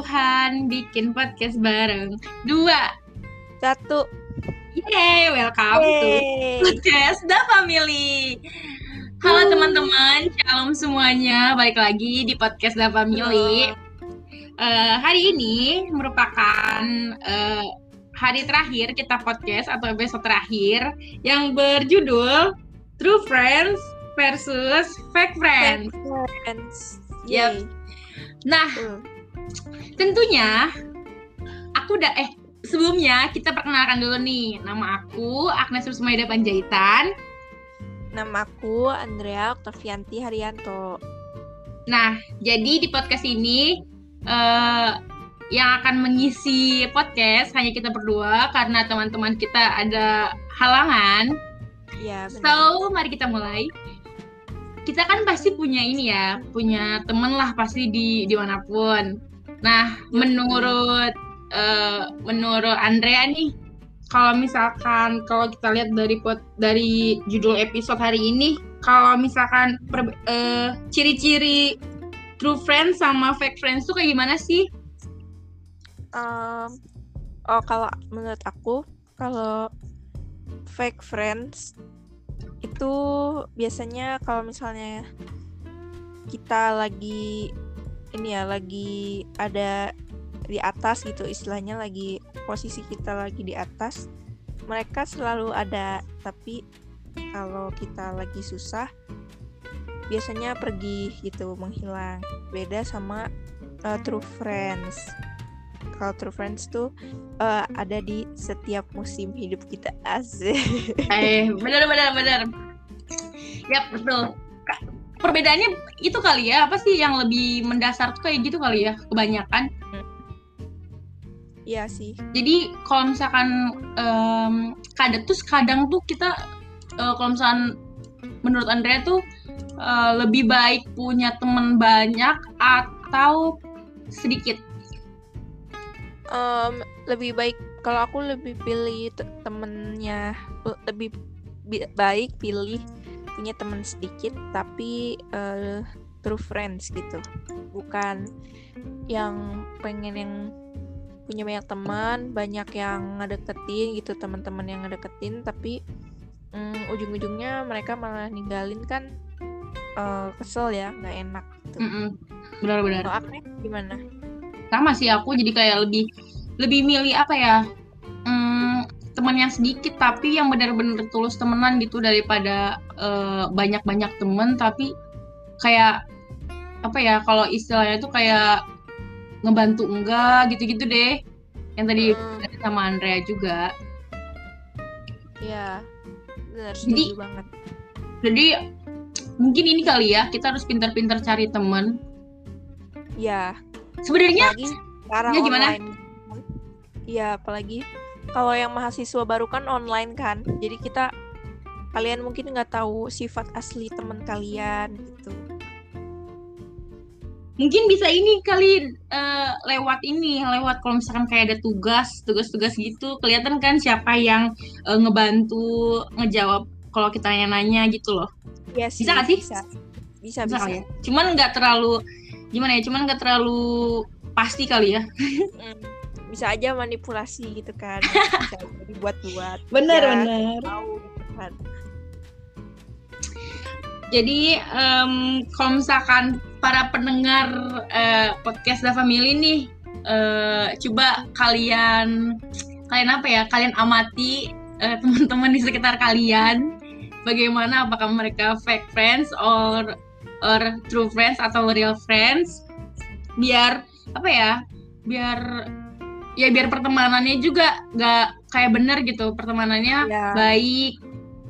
Tuhan bikin podcast bareng. Dua. Satu. Yeay, welcome Yeay. to podcast The Family. Halo teman-teman, shalom semuanya. Balik lagi di podcast The Family. Eh, hari ini merupakan eh, hari terakhir kita podcast atau episode terakhir yang berjudul True Friends versus Fake Friends. Friends. Yep. Nah, Hmm. Tentunya aku udah eh sebelumnya kita perkenalkan dulu nih. Nama aku Agnes Rusmaida Panjaitan. Nama aku Andrea Oktavianti Haryanto. nah jadi di podcast ini eh yang akan mengisi podcast hanya kita berdua karena teman-teman kita ada halangan. Ya, benar. so mari kita mulai. Kita kan pasti punya ini ya punya temen lah pasti di di mana pun nah menurut eh, menurut Andrea nih kalau misalkan kalau kita lihat dari pot dari judul episode hari ini kalau misalkan eh, ciri-ciri true friends sama fake friends tuh kayak gimana sih? Em, oh kalau menurut aku kalau fake friends itu biasanya kalau misalnya kita lagi ini ya lagi ada di atas gitu istilahnya lagi posisi kita lagi di atas. Mereka selalu ada tapi kalau kita lagi susah biasanya pergi gitu menghilang. Beda sama uh, true friends. Kalau true friends tuh uh, ada di setiap musim hidup kita. Asik. Eh benar benar benar. Ya betul perbedaannya itu kali ya. Apa sih yang lebih mendasar tuh kayak gitu kali ya? Kebanyakan. Iya sih. Jadi kalau misalkan em, kadang tuh kadang tuh kita eh, kalau misalkan menurut Andrea tuh eh, lebih baik punya teman banyak atau sedikit? Em, lebih baik kalau aku lebih pilih te- temennya le- lebih bi- baik pilih punya teman sedikit tapi eh, true friends gitu. Bukan yang pengen yang punya banyak teman banyak yang ngedeketin gitu teman-teman yang ngedeketin tapi mm, ujung-ujungnya mereka malah ninggalin kan eh, kesel ya nggak enak gitu. Benar-benar gimana? Sama sih aku jadi kayak lebih lebih milih apa ya teman yang sedikit tapi yang benar-benar tulus temenan gitu daripada eh, banyak-banyak temen. Tapi kayak apa ya kalau istilahnya tuh kayak ngebantu enggak gitu-gitu deh. Yang tadi Hmm. sama Andrea juga. Ya benar Jadi- banget. jadi mungkin ini kali ya kita harus pintar-pintar cari temen. Ya sebenarnya sekarang Ya, gimana? iya apalagi kalau yang mahasiswa baru kan online kan. Jadi kita kalian mungkin nggak tahu sifat asli teman kalian gitu. Mungkin bisa ini kali eh, lewat ini lewat kalau misalkan kayak ada tugas tugas-tugas gitu kelihatan kan siapa yang eh, ngebantu ngejawab kalau kita nanya-nanya gitu loh. Ya sih Bisa nggak sih? bisa. Bisa, bisa bisa. ya? Cuman nggak terlalu gimana ya cuman nggak terlalu pasti kali ya. Mm, bisa aja manipulasi gitu kan. Bisa dibuat-buat. Benar Ya, benar. tahu gitu kan. Jadi em, kalau misalkan para pendengar eh, podcast The Family nih eh, coba kalian kalian apa ya? Kalian amati eh, teman-teman di sekitar kalian. Bagaimana apakah mereka fake friends or or true friends atau real friends? Biar apa ya? Biar ya biar pertemanannya juga nggak kayak bener gitu. Pertemanannya Ya. baik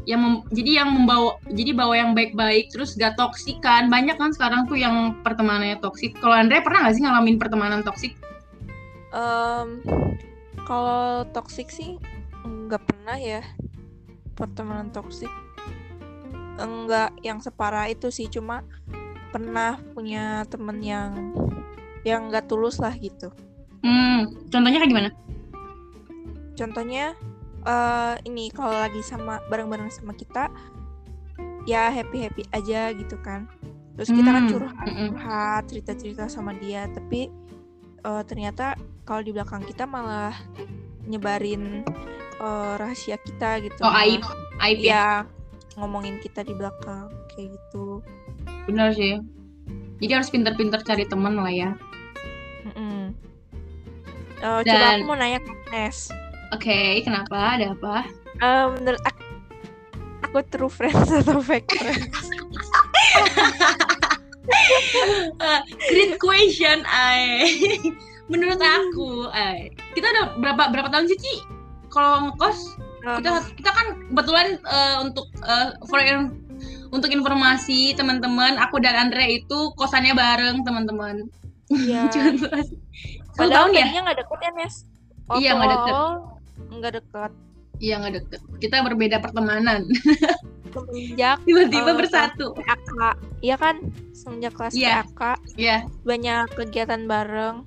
yang mem- jadi yang membawa jadi bawa yang baik-baik terus gak toksik kan. Banyak kan sekarang tuh yang pertemanannya toksik kalau Andre pernah gak sih ngalamin pertemanan toksik Em, kalau toxic sih nggak pernah ya pertemanan toxic. Enggak yang separah itu sih cuma pernah punya temen yang yang nggak tulus lah gitu hmm contohnya kayak gimana contohnya eh ini kalau lagi sama bareng-bareng sama kita ya happy happy aja gitu kan terus kita kan Hmm, curhat mm-mm. curhat cerita cerita sama dia tapi eh, ternyata kalau di belakang kita malah nyebarin eh, rahasia kita gitu. Oh aib, aib ya. Iya, ngomongin kita di belakang kayak gitu. Bener sih. Jadi harus pinter-pinter cari teman lah ya. Mm-mm. Eh, Coba Dan- aku mau nanya ke Nes. Oke, kenapa? Ada apa? Eh, menurut aku, aku true friends atau fake friends? Eh, great question, ay. Menurut aku, ay. Kita udah berapa berapa tahun sih, Ci? Kalau ngekos, kita kita kan kebetulan eh, untuk eh, for in- untuk informasi teman-teman, aku dan Andre itu kosannya bareng teman-teman. Iya. Satu Padahal tahun ya? tadinya nggak deket ya, Nes? Iya, nggak deket. Nggak deket. Iya nggak deket. Kita berbeda pertemanan. Semenjak Tiba-tiba Oh, bersatu. PAK. Iya kan? Semenjak kelas Iya. PAK. Iya. Banyak kegiatan bareng.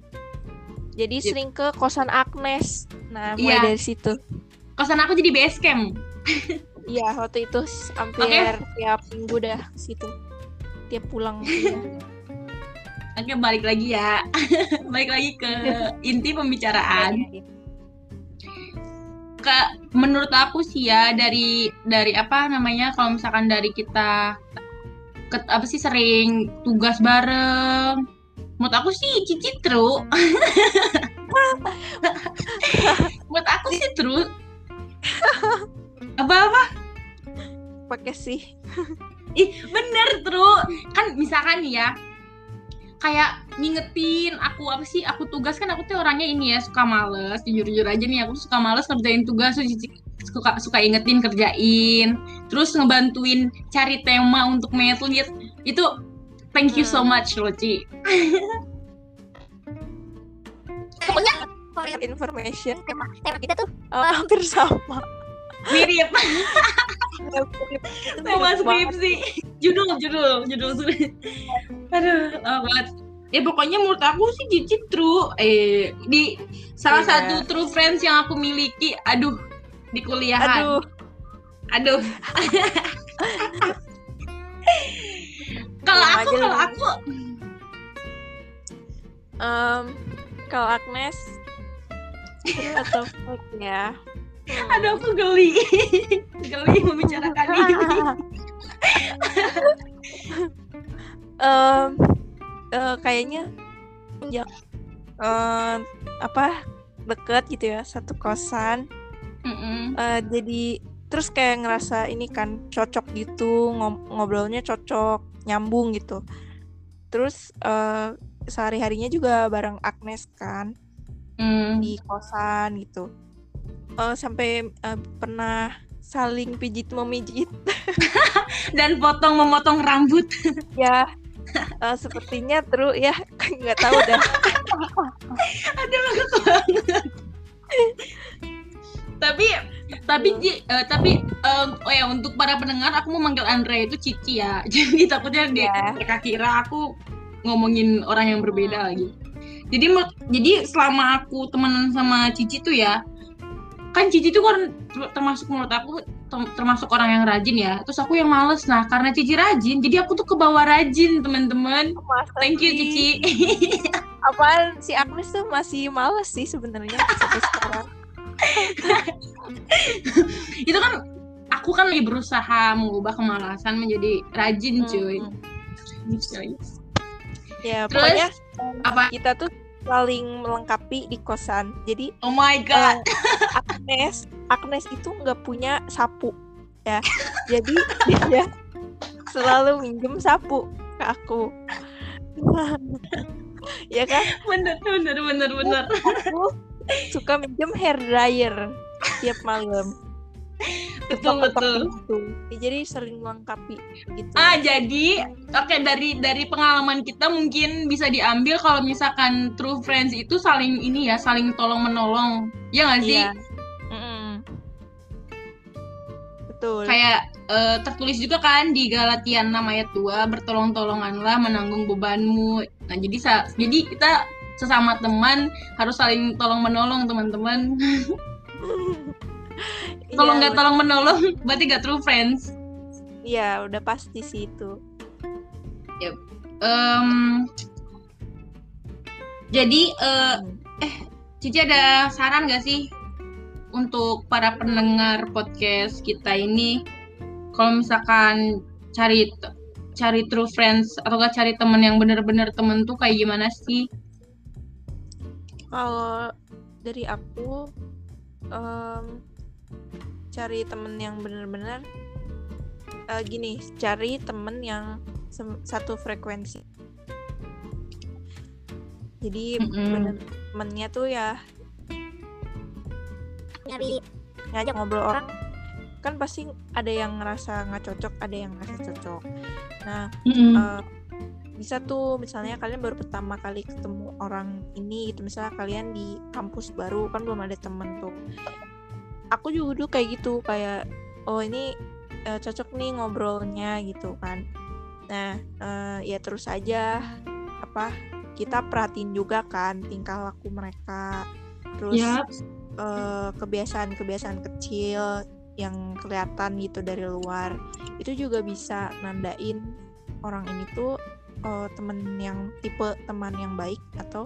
Jadi Yep. sering ke kosan Agnes. Nah, mulai Iya. dari situ. Kosan aku jadi base camp. Iya, waktu itu hampir tiap minggu dah ke situ. Tiap pulang. iya. Oke, balik lagi ya. balik lagi ke inti pembicaraan. ke menurut aku sih ya dari dari apa namanya kalau misalkan dari kita ke, apa sih sering tugas bareng menurut aku sih cici true menurut aku sih true apa apa Pakai sih. ih bener true kan misalkan ya kayak ngingetin aku apa sih aku tugas kan aku tuh orangnya ini ya suka males jujur jujur aja nih aku suka males ngerjain tugas suka suka ingetin kerjain terus ngebantuin cari tema untuk medlit itu thank you so Hmm. much loh Ci For information. tema tema kita tuh Oh, hampir sama. Mirip. Itu tema skripsi. Judul judul judul aduh lama banget. Ya pokoknya menurut aku sih Cici true. Eh di salah Iya. satu true friends yang aku miliki aduh di kuliahan. Aduh, aduh. Kalau aku kalau aku em, kalau Agnes atau ya? Aduh aku geli. Geli membicarakan ini. Em, eh, kayaknya ya em, apa deket gitu ya satu kosan. Eh, jadi terus kayak ngerasa ini kan cocok gitu ngom- ngobrolnya cocok nyambung gitu. Terus eh, sehari harinya juga bareng Agnes kan Mm. di kosan gitu Eh, sampai eh, pernah saling pijit memijit. Dan potong memotong rambut. Ya eh, sepertinya terus ya. Nggak tahu dah. Aku banget. Tapi tapi Hmm. Eh, tapi em, oh ya untuk para pendengar aku mau manggil Andre itu Cici ya. Jadi takutnya dia Ya. mereka kira aku ngomongin orang yang berbeda lagi. Jadi jadi selama aku temenan sama Cici tuh ya kan Cici tuh kan ter- termasuk menurut aku termasuk orang yang rajin ya terus aku yang males nah karena Cici rajin jadi aku tuh kebawa rajin teman-teman thank you? Cici apaan si Agnes tuh masih males sih sebenarnya sampai sekarang itu kan aku kan lagi berusaha mengubah kemalasan menjadi rajin cuy Hmm. Cuy. ya Terus? pokoknya apa kita tuh saling melengkapi di kosan. Jadi oh my god. eh, Agnes Agnes itu nggak punya sapu ya. Jadi dia selalu minjem sapu ke aku. Ya kan? Bener bener bener bener. Aku suka minjem hair dryer tiap malam betul betul. gitu. Ya, jadi saling melengkapi gitu. Ah jadi oke dari dari pengalaman kita mungkin bisa diambil kalau misalkan true friends itu saling ini ya saling tolong menolong ya nggak sih? Iya. Mm-mm. betul. Kayak eh, tertulis juga kan di Galatian 6 ayat 2 bertolong-tolonganlah menanggung bebanmu. Nah jadi sa- jadi kita sesama teman harus saling tolong menolong teman-teman kalau Iya, nggak tolong menolong berarti nggak true friends. Iya, udah pasti sih itu. Em, Jadi uh, Cici ada saran gak sih untuk para pendengar podcast kita ini? Kalau misalkan cari cari true friends atau gak cari temen yang bener-bener temen tuh kayak gimana sih? Kalau dari aku um, cari temen yang bener-bener uh, gini, cari temen yang satu frekuensi. Jadi mm -hmm. temennya tuh ya nyari ngajak ngobrol orang kan pasti ada yang ngerasa nggak cocok ada yang ngerasa cocok nah mm-hmm. uh, bisa tuh misalnya kalian baru pertama kali ketemu orang ini gitu misalnya kalian di kampus baru kan belum ada temen tuh aku juga dulu kayak gitu kayak oh ini uh, cocok nih ngobrolnya gitu kan nah uh, ya terus aja apa kita perhatiin juga kan tingkah laku mereka terus yep. uh, kebiasaan-kebiasaan kecil yang kelihatan gitu dari luar itu juga bisa nandain orang ini tuh uh, temen yang tipe teman yang baik atau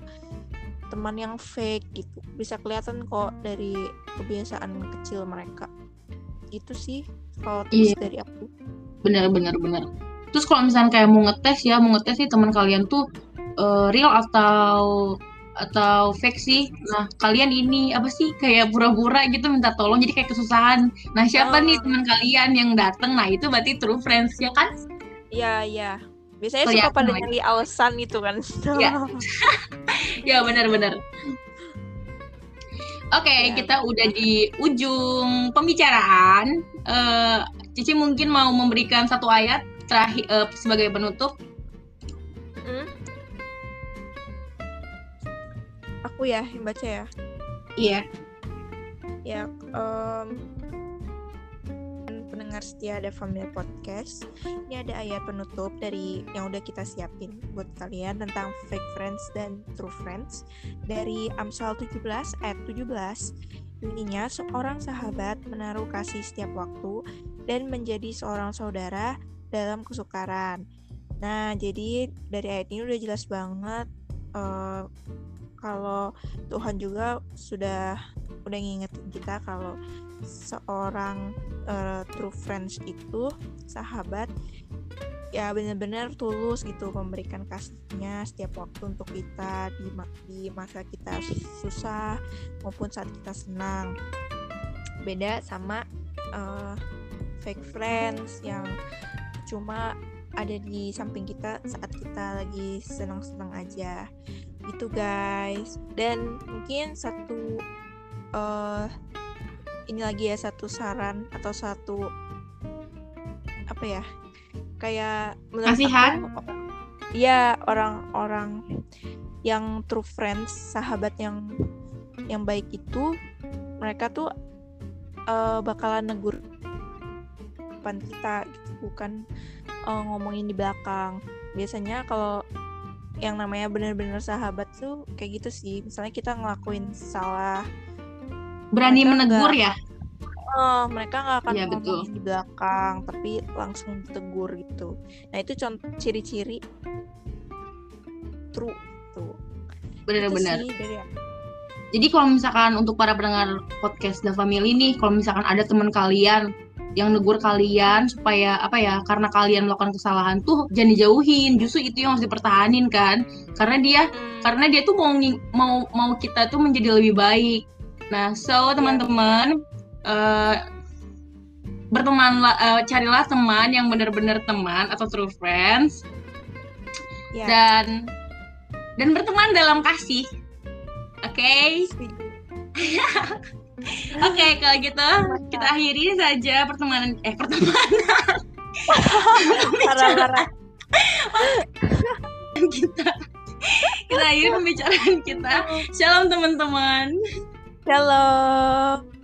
teman yang fake gitu bisa kelihatan kok dari kebiasaan kecil mereka itu sih kalau tips iya. dari aku bener bener bener terus kalau misalnya kayak mau ngetes ya mau ngetes sih teman kalian tuh uh, real atau atau fake sih. Nah, kalian ini apa sih kayak pura-pura gitu minta tolong jadi kayak kesusahan. Nah, siapa oh. nih teman kalian yang datang? Nah, itu berarti true friends ya kan? Iya, iya. Biasanya Kelihatan suka pada nyari alasan itu kan. Iya. ya, benar-benar. Oke, okay, ya. kita udah di ujung pembicaraan. Uh, Cici mungkin mau memberikan satu ayat terakhir uh, sebagai penutup. Hmm? aku ya yang baca ya iya ya um, pendengar setia ada Family Podcast ini ada ayat penutup dari yang udah kita siapin buat kalian tentang fake friends dan true friends dari Amsal 17 ayat 17 Intinya, seorang sahabat menaruh kasih setiap waktu dan menjadi seorang saudara dalam kesukaran. Nah, jadi dari ayat ini udah jelas banget uh, kalau Tuhan juga sudah udah ngingetin kita kalau seorang uh, true friends itu sahabat ya benar-benar tulus gitu memberikan kasihnya setiap waktu untuk kita di, di masa kita susah maupun saat kita senang. Beda sama uh, fake friends yang cuma ada di samping kita saat kita lagi senang-senang aja. Gitu guys. Dan mungkin satu uh, ini lagi ya satu saran atau satu apa ya kayak kasihan? ya orang-orang yang true friends sahabat yang yang baik itu mereka tuh uh, bakalan negur depan kita gitu bukan uh, ngomongin di belakang. Biasanya kalau yang namanya benar-benar sahabat tuh kayak gitu sih. Misalnya kita ngelakuin salah berani menegur gak, ya? Oh mereka nggak akan ya, betul. di belakang tapi langsung tegur gitu. Nah itu contoh ciri-ciri true tuh. Benar-benar. jadi kalau misalkan untuk para pendengar podcast The Family nih kalau misalkan ada teman kalian yang negur kalian supaya apa ya karena kalian melakukan kesalahan tuh jangan dijauhin. Justru itu yang harus dipertahanin kan? Karena dia hmm. karena dia tuh mau mau mau kita tuh menjadi lebih baik nah so iya. teman-teman uh, bertemanlah uh, carilah teman yang benar-benar teman atau true friends yeah. dan dan berteman dalam kasih oke okay? Oke, okay, kalau gitu kita akhiri saja pertemanan eh pertemanan. Parah-parah. kita kita akhiri pembicaraan kita. Shalom teman-teman. Shalom.